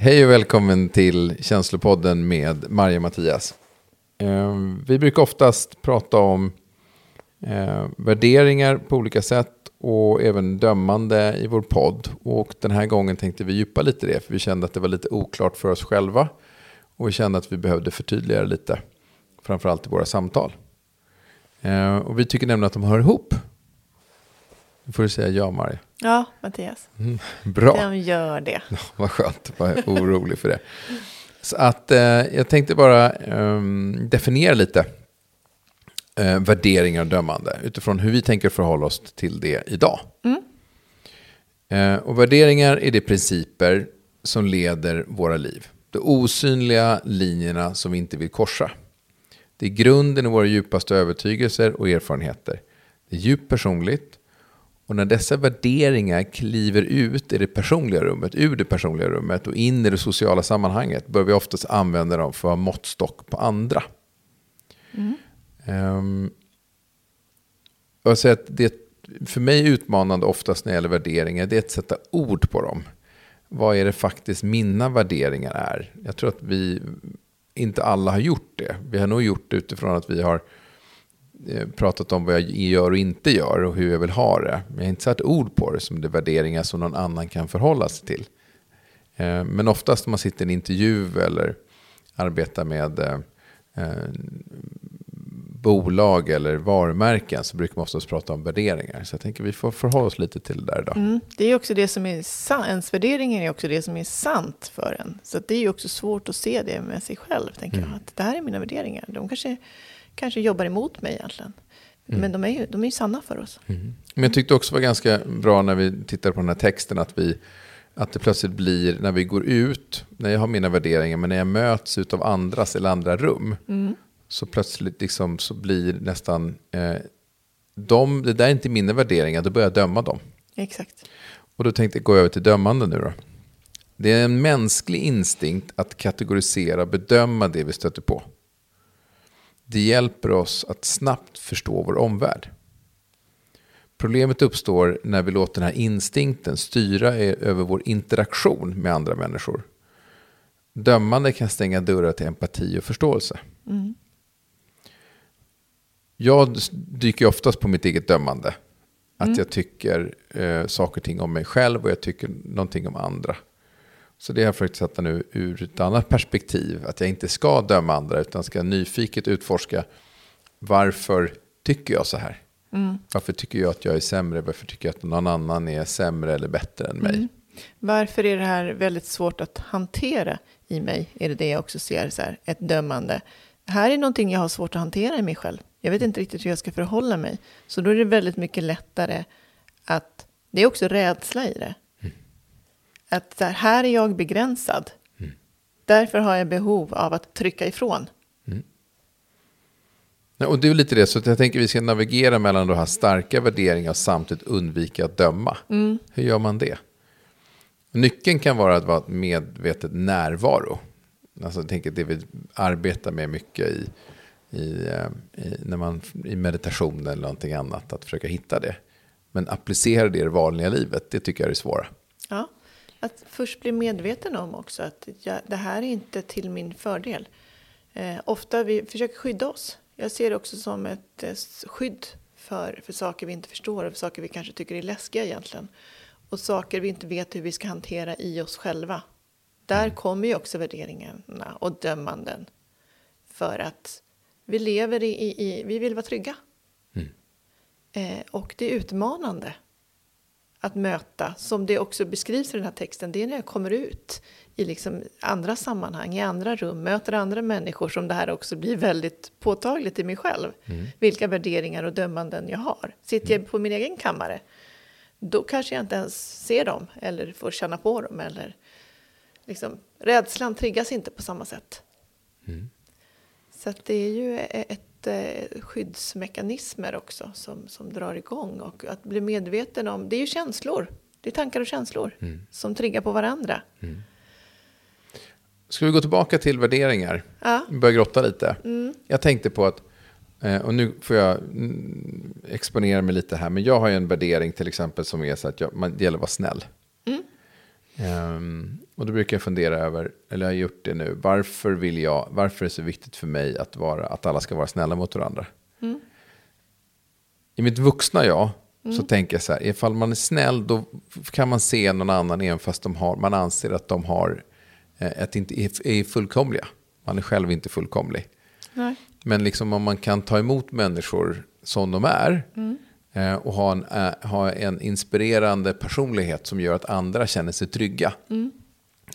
Hej och välkommen till Känslopodden med Marja och Mattias. Eh, vi brukar oftast prata om eh, värderingar på olika sätt och även dömande i vår podd. Och den här gången tänkte vi djupa lite i det, för vi kände att det var lite oklart för oss själva. Och vi kände att vi behövde förtydliga det lite, framförallt i våra samtal. Eh, och vi tycker nämligen att de hör ihop. Nu får du säga ja, Marja. Ja, Mattias. Mm, bra. De gör det. Ja, vad skönt, jag var orolig för det. Så att eh, jag tänkte bara eh, definiera lite eh, värderingar och dömande utifrån hur vi tänker förhålla oss till det idag. Mm. Eh, och värderingar är de principer som leder våra liv. De osynliga linjerna som vi inte vill korsa. Det är grunden i våra djupaste övertygelser och erfarenheter. Det är djupt personligt och när dessa värderingar kliver ut i det personliga rummet, ur det personliga rummet och in i det sociala sammanhanget bör vi oftast använda dem för att måttstock på andra. Mm. Um, jag säger att det för mig utmanande oftast när det gäller värderingar det är att sätta ord på dem. Vad är det faktiskt mina värderingar är? Jag tror att vi inte alla har gjort det. Vi har nog gjort det utifrån att vi har pratat om vad jag gör och inte gör och hur jag vill ha det. Men jag har inte satt ord på det som det värderingar som någon annan kan förhålla sig till. Eh, men oftast när man sitter i en intervju eller arbetar med eh, bolag eller varumärken så brukar man oftast prata om värderingar. Så jag tänker vi får förhålla oss lite till det där idag. Mm, det är också det som är sant. Ens värderingar är också det som är sant för en. Så det är ju också svårt att se det med sig själv. Tänker mm. jag. Att det här är mina värderingar. De kanske kanske jobbar emot mig egentligen. Mm. Men de är, ju, de är ju sanna för oss. Mm. Men jag tyckte också var ganska bra när vi tittade på den här texten att, vi, att det plötsligt blir, när vi går ut, när jag har mina värderingar, men när jag möts av andras eller andra rum, mm. så plötsligt liksom, så blir nästan, eh, de, det där är inte mina värderingar, då börjar jag döma dem. Exakt. Och då tänkte jag gå över till dömande nu då. Det är en mänsklig instinkt att kategorisera och bedöma det vi stöter på. Det hjälper oss att snabbt förstå vår omvärld. Problemet uppstår när vi låter den här instinkten styra över vår interaktion med andra människor. Dömande kan stänga dörrar till empati och förståelse. Mm. Jag dyker oftast på mitt eget dömande. Att mm. jag tycker eh, saker och ting om mig själv och jag tycker någonting om andra. Så det har jag försökt sätta nu ur ett annat perspektiv. Att jag inte ska döma andra utan ska nyfiket utforska varför tycker jag så här? Mm. Varför tycker jag att jag är sämre? Varför tycker jag att någon annan är sämre eller bättre än mig? Mm. Varför är det här väldigt svårt att hantera i mig? Är det det jag också ser, så här, ett dömande. Här är någonting jag har svårt att hantera i mig själv. Jag vet inte riktigt hur jag ska förhålla mig. Så då är det väldigt mycket lättare att, det är också rädsla i det. Att här är jag begränsad. Mm. Därför har jag behov av att trycka ifrån. Mm. Ja, och det är lite det, så jag tänker att vi ska navigera mellan de här starka värderingar och samtidigt undvika att döma. Mm. Hur gör man det? Nyckeln kan vara att vara medvetet närvaro. Alltså jag tänker det vi arbetar med mycket i, i, eh, i, när man, i meditation eller någonting annat, att försöka hitta det. Men applicera det i det vanliga livet, det tycker jag är det svåra. Ja. Att först bli medveten om också att jag, det här är inte till min fördel. Eh, ofta vi försöker skydda oss. Jag ser det också som ett eh, skydd för, för saker vi inte förstår och för saker vi kanske tycker är läskiga egentligen. Och saker vi inte vet hur vi ska hantera i oss själva. Där mm. kommer ju också värderingarna och dömanden. För att vi lever i, i vi vill vara trygga. Mm. Eh, och det är utmanande att möta, som det också beskrivs i den här texten, det är när jag kommer ut i liksom andra sammanhang, i andra rum, möter andra människor som det här också blir väldigt påtagligt i mig själv. Mm. Vilka värderingar och dömanden jag har. Sitter jag på min egen kammare, då kanske jag inte ens ser dem eller får känna på dem. Eller liksom, rädslan triggas inte på samma sätt. Mm. Så det är ju ett skyddsmekanismer också som, som drar igång. Och att bli medveten om, det är ju känslor. Det är tankar och känslor mm. som triggar på varandra. Mm. Ska vi gå tillbaka till värderingar? Ja. Börja grotta lite. Mm. Jag tänkte på att, eh, och nu får jag mm, exponera mig lite här, men jag har ju en värdering till exempel som är så att jag, man, det gäller att vara snäll. Mm. Ehm, och då brukar jag fundera över, eller jag har gjort det nu, varför, vill jag, varför är det så viktigt för mig att, vara, att alla ska vara snälla mot varandra? I mitt vuxna jag så tänker jag så här, ifall man är snäll då kan man se någon annan även fast de har, man anser att de har, eh, att inte är, är fullkomliga. Man är själv inte fullkomlig. Nej. Men liksom om man kan ta emot människor som de är eh, och ha en, eh, ha en inspirerande personlighet som gör att andra känner sig trygga.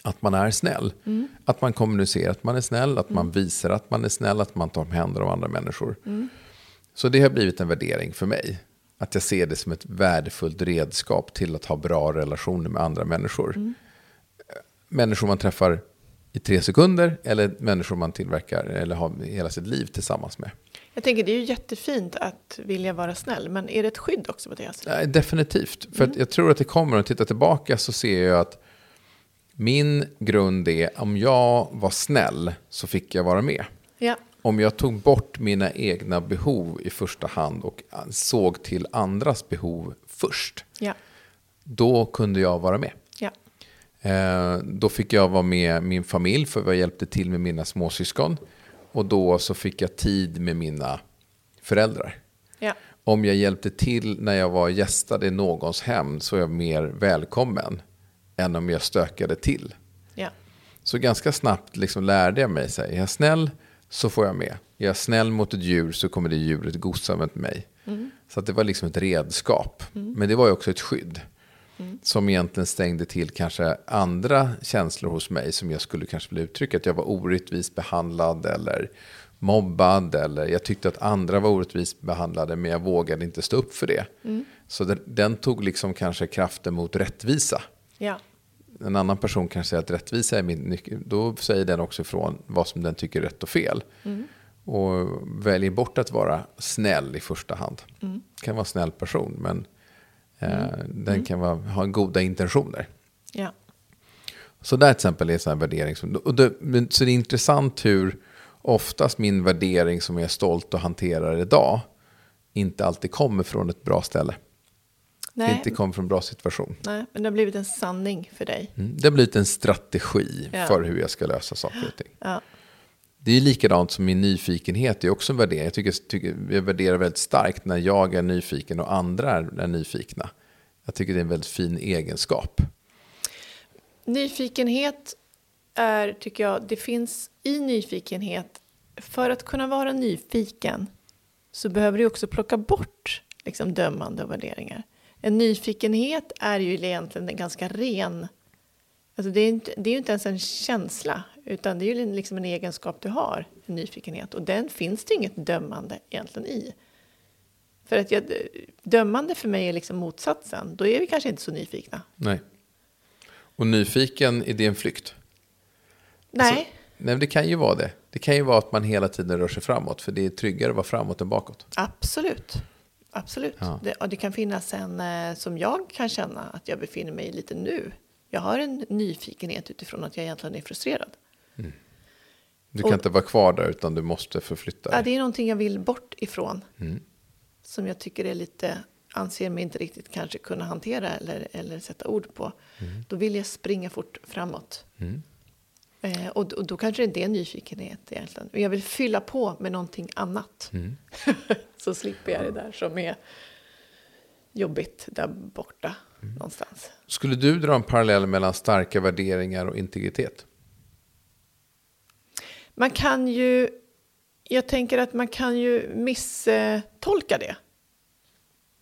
Att man är snäll. Att man kommunicerar att man är snäll, att man visar att man är snäll, att man tar hand om andra människor. Så det har blivit en värdering för mig. Att jag ser det som ett värdefullt redskap till att ha bra relationer med andra människor. Människor man träffar i tre sekunder eller människor man tillverkar eller har hela sitt liv tillsammans med. Jag tänker det är ju jättefint att vilja vara snäll, men är det ett skydd också Mattias? Nej, definitivt. För att jag tror att det kommer, att titta tillbaka så ser jag att min grund är om jag var snäll så fick jag vara med. Ja, Om jag tog bort mina egna behov i första hand och såg till andras behov först, ja, då kunde jag vara med. ja, Eh, då fick jag vara med min familj för jag hjälpte till med mina småsyskon. Och då så fick jag tid med mina föräldrar. ja, Om jag hjälpte till när jag var gästade i någons hem så är jag mer välkommen än om jag stökade till. ja, Så ganska snabbt liksom lärde jag mig, så här, är jag snäll så får jag med. Är jag snäll mot ett djur så kommer det djuret gosa med mig. Så att det var liksom ett redskap. Men det var ju också ett skydd. Som egentligen stängde till kanske andra känslor hos mig som jag skulle kanske vilja uttrycka. Att jag var orättvist behandlad eller mobbad. Eller jag tyckte att andra var orättvist behandlade men jag vågade inte stå upp för det. Så den, den tog liksom kanske kraften mot rättvisa ja, en annan person kanske säger att rättvisa är min nyckel. Då säger den också ifrån vad som den tycker är rätt och fel. Och väljer bort att vara snäll i första hand. Kan vara en snäll person men eh, den kan vara, ha goda intentioner. ja, Så där till exempel är en värdering. Som, och det, så det är intressant hur oftast min värdering som jag är stolt och hanterar idag inte alltid kommer från ett bra ställe. nej, Inte kommer från en bra situation. nej, men det har blivit en sanning för dig. Mm. Det har blivit en strategi Ja. för hur jag ska lösa saker och ting. Ja, det är likadant som min nyfikenhet, det är också en värdering. Jag, tycker, tycker, jag värderar väldigt starkt när jag är nyfiken och andra är, är nyfikna. Jag tycker det är en väldigt fin egenskap. Nyfikenhet är, tycker jag, det finns i nyfikenhet, för att kunna vara nyfiken så behöver du också plocka bort liksom, dömande och värderingar. En nyfikenhet är ju egentligen en ganska ren, alltså det är, inte, det är ju inte ens en känsla, utan det är ju liksom en egenskap du har, en nyfikenhet. Och den finns det inget dömande egentligen i. För att jag, dömande för mig är liksom motsatsen, då är vi kanske inte så nyfikna. Nej. Och nyfiken, är det en flykt? Nej. Alltså, nej, det kan ju vara det. Det kan ju vara att man hela tiden rör sig framåt, för det är tryggare att vara framåt än bakåt. Absolut. Absolut. Ja. Det, och det kan finnas en eh, som jag kan känna att jag befinner mig i lite nu. Jag har en nyfikenhet utifrån att jag egentligen är frustrerad. Du kan Och- inte vara kvar där, utan du måste förflytta Ja, dig. det är någonting jag vill bort ifrån. Mm. Som jag tycker är lite, anser mig inte riktigt kanske kunna hantera eller, eller sätta ord på. Då vill jag springa fort framåt. Mm. Eh, och, och då kanske det är nyfikenhet egentligen. Men jag vill fylla på med någonting annat. Mm. Så slipper jag det där som är jobbigt där borta någonstans. Skulle du dra en parallell mellan starka värderingar och integritet? Man kan ju, jag tänker att man kan ju misstolka det.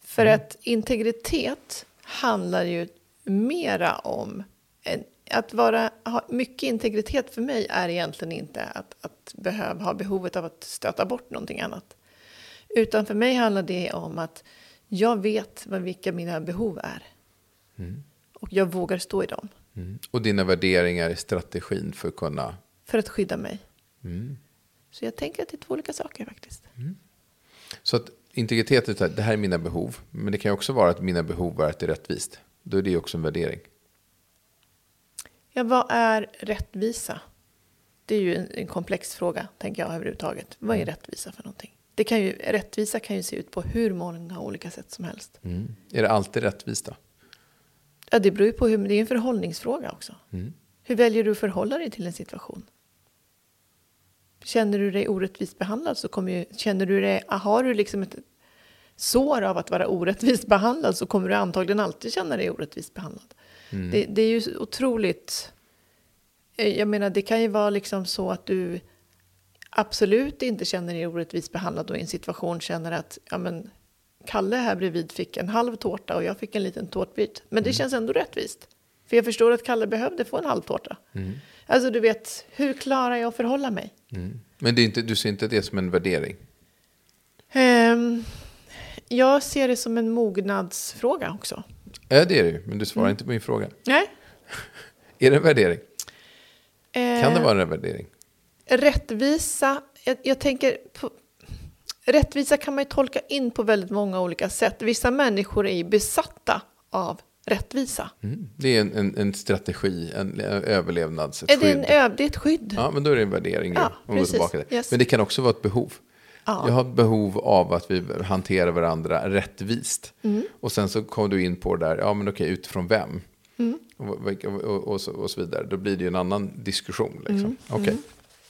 För att integritet handlar ju mera om, en, att vara, ha mycket integritet för mig är egentligen inte att, att behöva ha behovet av att stöta bort någonting annat. Utan för mig handlar det om att jag vet vad, vilka mina behov är. Och jag vågar stå i dem Mm. Och dina värderingar är strategin för att kunna... för att skydda mig. Mm. Så jag tänker att det är två olika saker faktiskt. Så att integritet är det här är mina behov. Men det kan också vara att mina behov är att det är rättvist. Då är det också en värdering. Ja, vad är rättvisa? Det är ju en, en komplex fråga, tänker jag överhuvudtaget. Vad är rättvisa för någonting? Det kan ju, rättvisa kan ju se ut på hur många olika sätt som helst. Mm. Är det alltid rättvist då? Ja, det beror ju på hur, det är en förhållningsfråga också. Mm. Hur väljer du att förhålla dig till en situation? Känner du dig orättvist behandlad så kommer ju, känner du dig, har du liksom ett sår av att vara orättvist behandlad så kommer du antagligen alltid känna dig orättvist behandlad. Mm. Det, det är ju otroligt, eh, jag menar det kan ju vara liksom så att du absolut inte känner dig orättvist behandlad och i en situation känner att ja, men, Kalle här bredvid fick en halv tårta och jag fick en liten tårtbit. Men det Mm. känns ändå rättvist. För jag förstår att Kalle behövde få en halv tårta. Mm. Alltså du vet, hur klarar jag att förhålla mig? Mm. Men det är inte, du ser inte det som en värdering? Ehm, jag ser det som en mognadsfråga också. Ja, det är det ju, men du svarar Mm. inte på min fråga. Nej. Är det en värdering? Kan det vara en värdering? Rättvisa, jag, jag tänker på, rättvisa kan man ju tolka in på väldigt många olika sätt. Vissa människor är ju besatta av rättvisa. Mm. Det är en, en, en strategi, en, en överlevnads, ett Är det, en skydd. ö, det är ett skydd. Ja, men då är det en värdering. Ja, Ja, om tillbaka till. Yes. Men det kan också vara ett behov. Ja. Jag har ett behov av att vi hanterar varandra rättvist. Mm. Och sen så kommer du in på det där, ja men okej, utifrån vem? Mm. Och, och, och, så, och så vidare. Då blir det ju en annan diskussion. Liksom. Mm. Okej.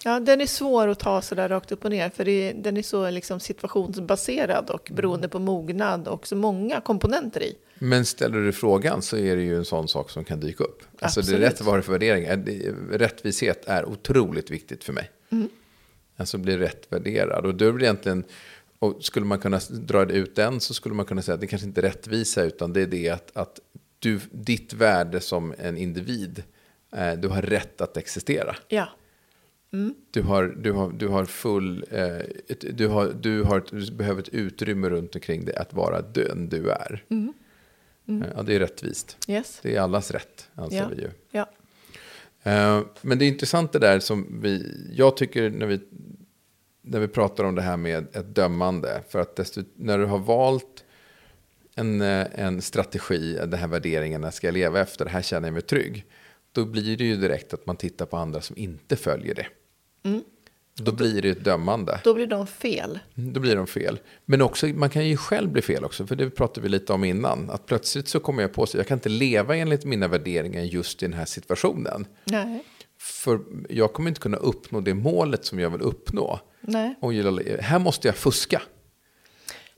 Ja, den är svår att ta så där rakt upp och ner, för det, den är så liksom situationsbaserad och beroende på mognad och så många komponenter i. Men ställer du frågan så är det ju en sån sak som kan dyka upp. Alltså det är Absolut. rätt vad det för värderingar. Rättvishet är otroligt viktigt för mig. Mm. Alltså bli rätt värderad. Och då blir egentligen, och skulle man kunna dra det ut den så skulle man kunna säga att det kanske inte är rättvisa utan det är det att, att du, ditt värde som en individ, eh, du har rätt att existera. Ja, Du har, du har, du har full, eh, ett, du, har, du, har, du behöver ett utrymme runt omkring dig att vara den du är. Mm. Eh, Ja, det är rättvist. yes. Det är allas rätt, anser Ja. vi ju. Ja. Eh, Men det är intressant det där som vi, jag tycker när vi, när vi pratar om det här med ett dömande. För att desto, när du har valt en, eh, en strategi, den här värderingarna ska jag leva efter, det här känner jag mig trygg. Då blir det ju direkt att man tittar på andra som inte följer det. Mm. Då blir det ett dömande. Då blir de fel. Då blir de fel. Men också, man kan ju själv bli fel också, för det pratade vi lite om innan. Att plötsligt så kommer jag på sig, jag kan inte leva enligt mina värderingar just i den här situationen. Nej. För jag kommer inte kunna uppnå det målet som jag vill uppnå. Nej. Och här måste jag fuska.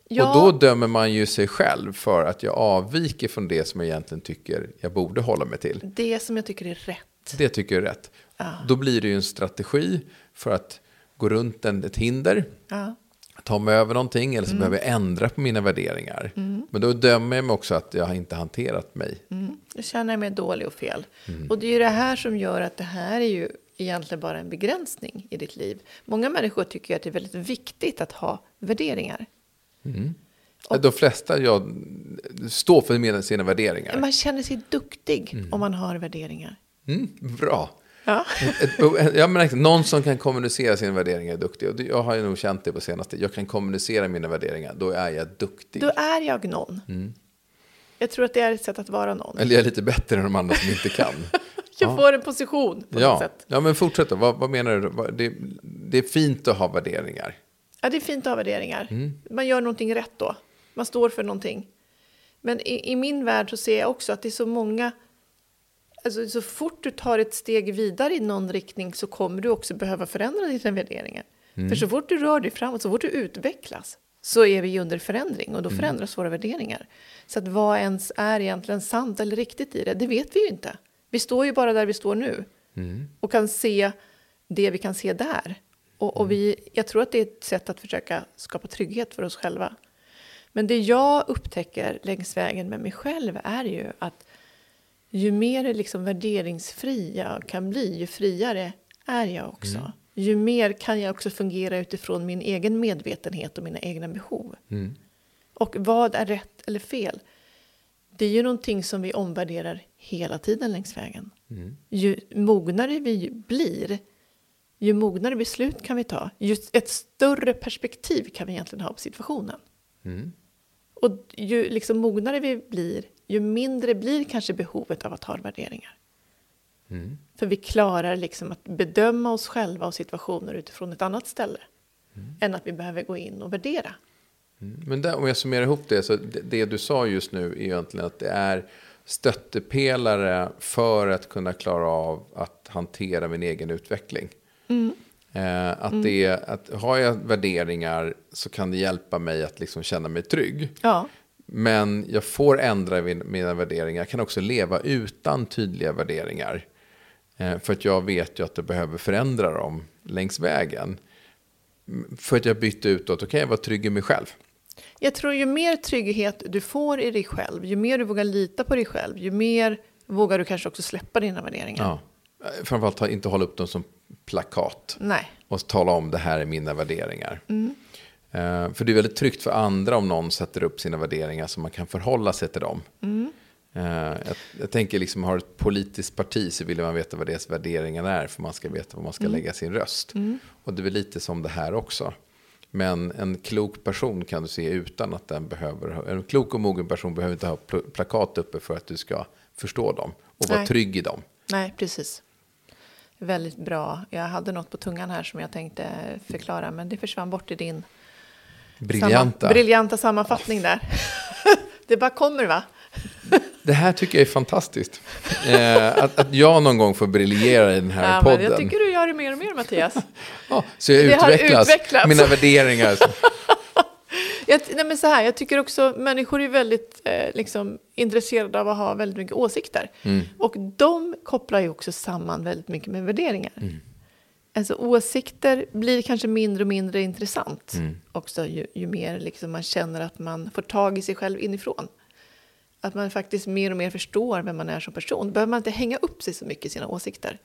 Ja, Och då dömer man ju sig själv för att jag avviker från det som jag egentligen tycker jag borde hålla mig till. det som jag tycker är rätt. Det tycker jag är rätt. Ja. Då blir det ju en strategi för att gå runt en, ett hinder, Ja. ta mig över någonting eller så behöver jag ändra på mina värderingar. Men då dömer jag mig också att jag har inte hanterat mig. Mm. Då känner jag mig dålig och fel. Och det är ju det här som gör att det här är ju egentligen bara en begränsning i ditt liv. Många människor tycker att det är väldigt viktigt att ha värderingar. Och- De flesta jag, står för sina värderingar. Man känner sig duktig om man har värderingar. Mm, bra. Ja. Ett, ett, jag menar, någon som kan kommunicera sina värderingar är duktig. Och jag har ju nog känt det på senaste. Jag kan kommunicera mina värderingar, då är jag duktig. Då är jag någon. Jag tror att det är ett sätt att vara någon. Eller jag är lite bättre än de andra som inte kan. Jag Ja. får en position på något ja. sätt. ja, men fortsätt då. Vad, vad menar du? Det, det är fint att ha värderingar. Ja, det är fint att ha värderingar. Man gör någonting rätt då. Man står för någonting. Men i, i min värld så ser jag också att det är så många... Alltså så fort du tar ett steg vidare i någon riktning så kommer du också behöva förändra dina värderingar. För så fort du rör dig framåt, så fort du utvecklas, så är vi under förändring och då förändras våra värderingar. Så att vad ens är egentligen sant eller riktigt i det, det vet vi ju inte. Vi står ju bara där vi står nu och kan se det vi kan se där. Och, och vi, jag tror att det är ett sätt att försöka skapa trygghet för oss själva. Men det jag upptäcker längs vägen med mig själv är ju att ju mer liksom värderingsfri jag kan bli, ju friare är jag också. Ju mer kan jag också fungera utifrån min egen medvetenhet och mina egna behov. Mm. Och vad är rätt eller fel? Det är ju någonting som vi omvärderar hela tiden längs vägen. Mm. Ju mognare vi blir, ju mognare beslut kan vi ta. Ju ett större perspektiv kan vi egentligen ha på situationen. Mm. Och ju liksom mognare vi blir, ju mindre blir kanske behovet av att ha värderingar. Mm. För vi klarar liksom att bedöma oss själva och situationer utifrån ett annat ställe. Än att vi behöver gå in och värdera. Mm. Men där, om jag summerar ihop det, så det, det du sa just nu är egentligen att det är stöttepelare för att kunna klara av att hantera min egen utveckling. Eh, att det är, att har jag värderingar så kan det hjälpa mig att liksom känna mig trygg. Ja, Men jag får ändra min- mina värderingar. Jag kan också leva utan tydliga värderingar. Eh, för att jag vet ju att jag behöver förändra dem längs vägen. Mm, För att jag bytte utåt, då kan jag vara trygg i mig själv. Jag tror ju mer trygghet du får i dig själv, ju mer du vågar lita på dig själv, ju mer vågar du kanske också släppa dina värderingar. Ja. Eh, Framförallt inte hålla upp dem som plakat. Nej, Och tala om det här är mina värderingar. Eh, för det är väldigt tryggt för andra om någon sätter upp sina värderingar så man kan förhålla sig till dem. Eh, jag, jag tänker liksom, har ett politiskt parti så vill man veta vad deras värderingar är för man ska veta var man ska lägga sin röst. Och det är väl lite som det här också. Men en klok person kan du se utan att den behöver, ha- en klok och mogen person behöver inte ha pl- plakat uppe för att du ska förstå dem och vara Nej. trygg i dem. nej, precis. Väldigt bra. Jag hade något på tungan här som jag tänkte förklara, men det försvann bort i din Briljanta. Samma, briljanta sammanfattning där. det bara kommer va? Det här tycker jag är fantastiskt. Eh, att, att jag någon gång får briljera i den här Ja, men podden. jag tycker du gör det mer och mer Mattias. ja, så jag Det har utvecklas. utvecklats. Mina värderingar. Jag, nej men så här, jag tycker också människor är väldigt eh, liksom, intresserade av att ha väldigt mycket åsikter. Och de kopplar ju också samman väldigt mycket med värderingar. Alltså åsikter blir kanske mindre och mindre intressant också ju, ju mer liksom man känner att man får tag i sig själv inifrån. Att man faktiskt mer och mer förstår vem man är som person. Då behöver man inte hänga upp sig så mycket i sina åsikter.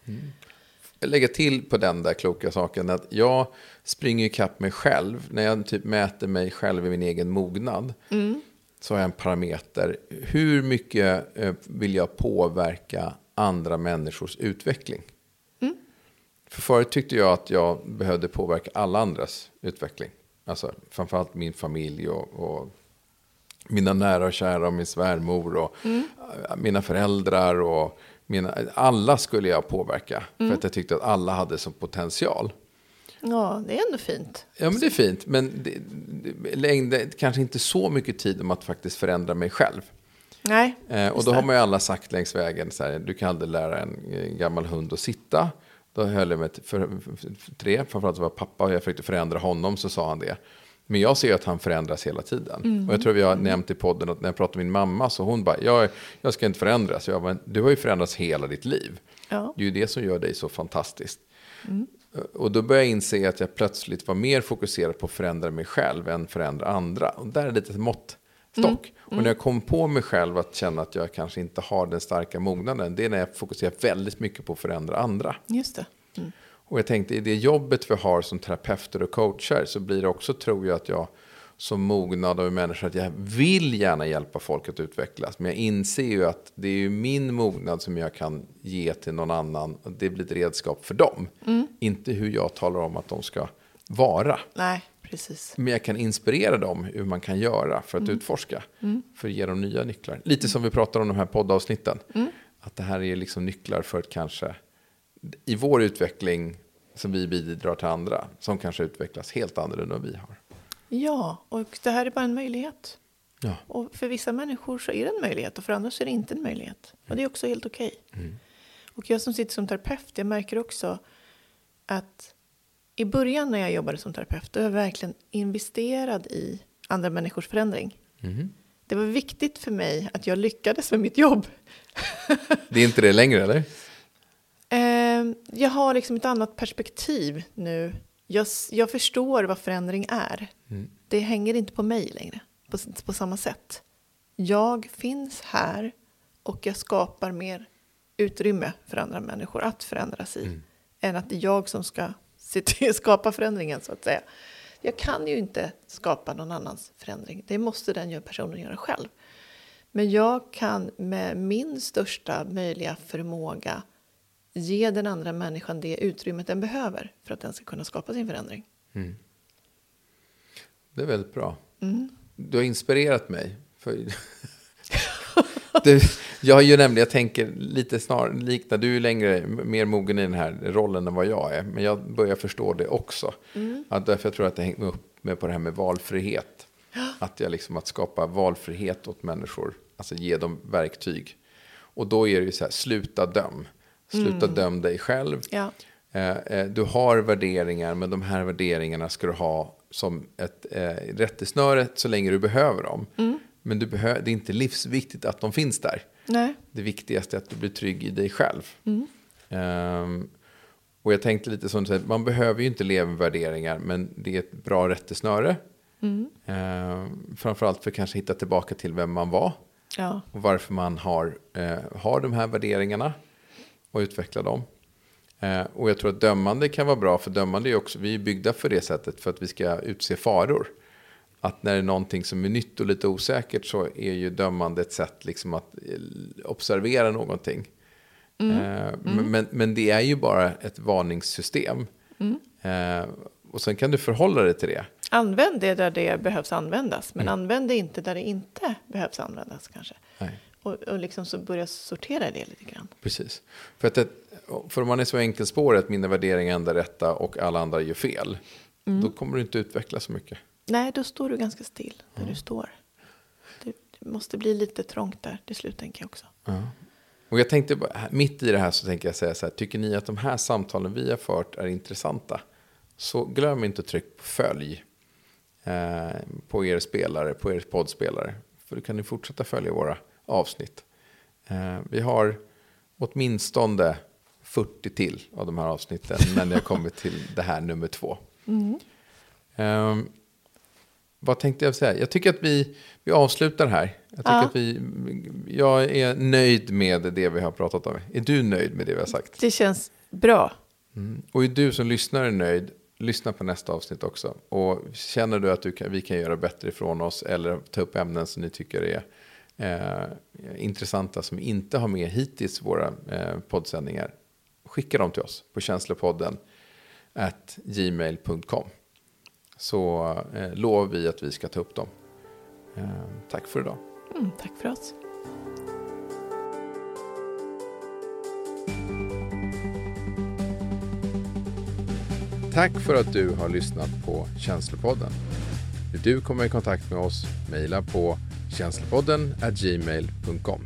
Jag lägger till på den där kloka saken att jag springer ikapp mig själv. När jag typ mäter mig själv i min egen mognad. Så har jag en parameter. Hur mycket eh, vill jag påverka andra människors utveckling? För förut tyckte jag att jag behövde påverka alla andras utveckling. Alltså framförallt min familj och, och mina nära och kära och min svärmor och äh, mina föräldrar och mina, alla skulle jag påverka. För att jag tyckte att alla hade som potential. Ja, det är ändå fint. Ja, men det är fint. Men det, det, längde kanske inte så mycket tid om att faktiskt förändra mig själv. Nej, Eh, och då har man ju alla sagt längs vägen, så här, du kan aldrig lära en eh, gammal hund att sitta. Då höll jag mig till för, för, tre, framförallt var pappa och jag försökte förändra honom så sa han det. Men jag ser att han förändras hela tiden. Mm. Och jag tror vi har nämnt i podden att när jag pratar med min mamma så hon bara, jag, jag ska inte förändras. Jag bara, du har ju förändrats hela ditt liv. Ja. Det är ju det som gör dig så fantastisk. Mm. Och då började jag inse att jag plötsligt var mer fokuserad på att förändra mig själv än förändra andra. Och där är lite måttstock. Mm. Och när jag kom på mig själv att känna att jag kanske inte har den starka mognaden, det är när jag fokuserar väldigt mycket på att förändra andra. Just det. Och jag tänkte i det jobbet vi har som terapeuter och coacher så blir det också, tror jag, att jag som mognad av människa, att jag vill gärna hjälpa folk att utvecklas. Men jag inser ju att det är ju min mognad som jag kan ge till någon annan. Och det blir ett redskap för dem. Inte hur jag talar om att de ska vara. Nej, precis. Men jag kan inspirera dem hur man kan göra för att utforska. För att ge dem nya nycklar. Lite som vi pratar om de här poddavsnitten. Att det här är liksom nycklar för att kanske i vår utveckling som vi bidrar till andra. Som kanske utvecklas helt annorlunda än vi har. Ja, och det här är bara en möjlighet. Ja. Och för vissa människor så är det en möjlighet och för andra så är det inte en möjlighet. Och det är också helt okej. Och jag som sitter som terapeut, jag märker också att i början när jag jobbade som terapeut, då var jag verkligen investerad i andra människors förändring. Det var viktigt för mig att jag lyckades med mitt jobb. Det är inte det längre eller? Eh, jag har liksom ett annat perspektiv nu. Jag, jag förstår vad förändring är. Det hänger inte på mig längre på, på samma sätt. Jag finns här och jag skapar mer utrymme för andra människor att förändras i. Än att det är jag som ska skapa förändringen så att säga. Jag kan ju inte skapa någon annans förändring. Det måste den personen göra själv. Men jag kan med min största möjliga förmåga ge den andra människan det utrymmet den behöver för att den ska kunna skapa sin förändring. Det är väldigt bra. Mm. Du har inspirerat mig. För... du, jag har ju nämligen, jag tänker lite snarare liknar, du är längre, mer mogen i den här rollen än vad jag är. Men jag börjar förstå det också. Mm. Att därför jag tror att det hänger upp med på det här med valfrihet. Att jag liksom, att skapa valfrihet åt människor. Alltså ge dem verktyg. Och då är det ju så här, sluta döm. Sluta döm dig själv. Ja. Eh, eh, du har värderingar, men de här värderingarna ska du ha som ett eh, rättesnöre så länge du behöver dem. Men du behö- det är inte livsviktigt att de finns där. Nej. Det viktigaste är att du blir trygg i dig själv. Ehm, och jag tänkte lite som du säger, man behöver ju inte leva med värderingar, men det är ett bra rättesnöre. Ehm, framförallt för att kanske hitta tillbaka till vem man var Ja. och varför man har, eh, har de här värderingarna och utveckla dem. Eh, och jag tror att dömande kan vara bra, för dömande är också, vi är byggda för det sättet för att vi ska utse faror. Att när det är någonting som är nytt och lite osäkert så är ju dömande ett sätt liksom att eh, observera någonting. Eh, Men, men, men det är ju bara ett varningssystem. Eh, och sen kan du förhålla dig till det. Använd det där det behövs användas, men använd det inte där det inte behövs användas kanske. Nej. Och, och liksom så börja sortera det lite grann. Precis. För, att det, för om man är så enkelspårig att mina värderingar är enda rätta och alla andra gör fel. Då kommer du inte utveckla så mycket. Nej, då står du ganska still där du står. Det, det måste bli lite trångt där till slut, tänker jag också. Och jag tänkte, mitt i det här så tänker jag säga så här. Tycker ni att de här samtalen vi har fört är intressanta? Så glöm inte att trycka på följ. Eh, på er spelare, på er poddspelare. För då kan ni fortsätta följa våra avsnitt. Eh, vi har åtminstone 40 till av de här avsnitten. när ni har kommit till det här nummer två. Ehm, vad tänkte jag säga? Jag tycker att vi, vi avslutar här. Jag, tycker Ja. att vi, jag är nöjd med det vi har pratat om. Är du nöjd med det vi har sagt? Det känns bra. Mm. Och är du som lyssnar är nöjd, lyssna på nästa avsnitt också. Och känner du att du kan, vi kan göra bättre ifrån oss eller ta upp ämnen som ni tycker är eh, intressanta som inte har med hittills i våra eh, poddsändningar. Skicka dem till oss på känslopodden gmail.com. Så eh, lovar vi att vi ska ta upp dem. Eh, tack för idag. Mm, tack för oss. Tack för att du har lyssnat på Känslopodden. Vill du komma i kontakt med oss, mejla på känslopodden gmail.com.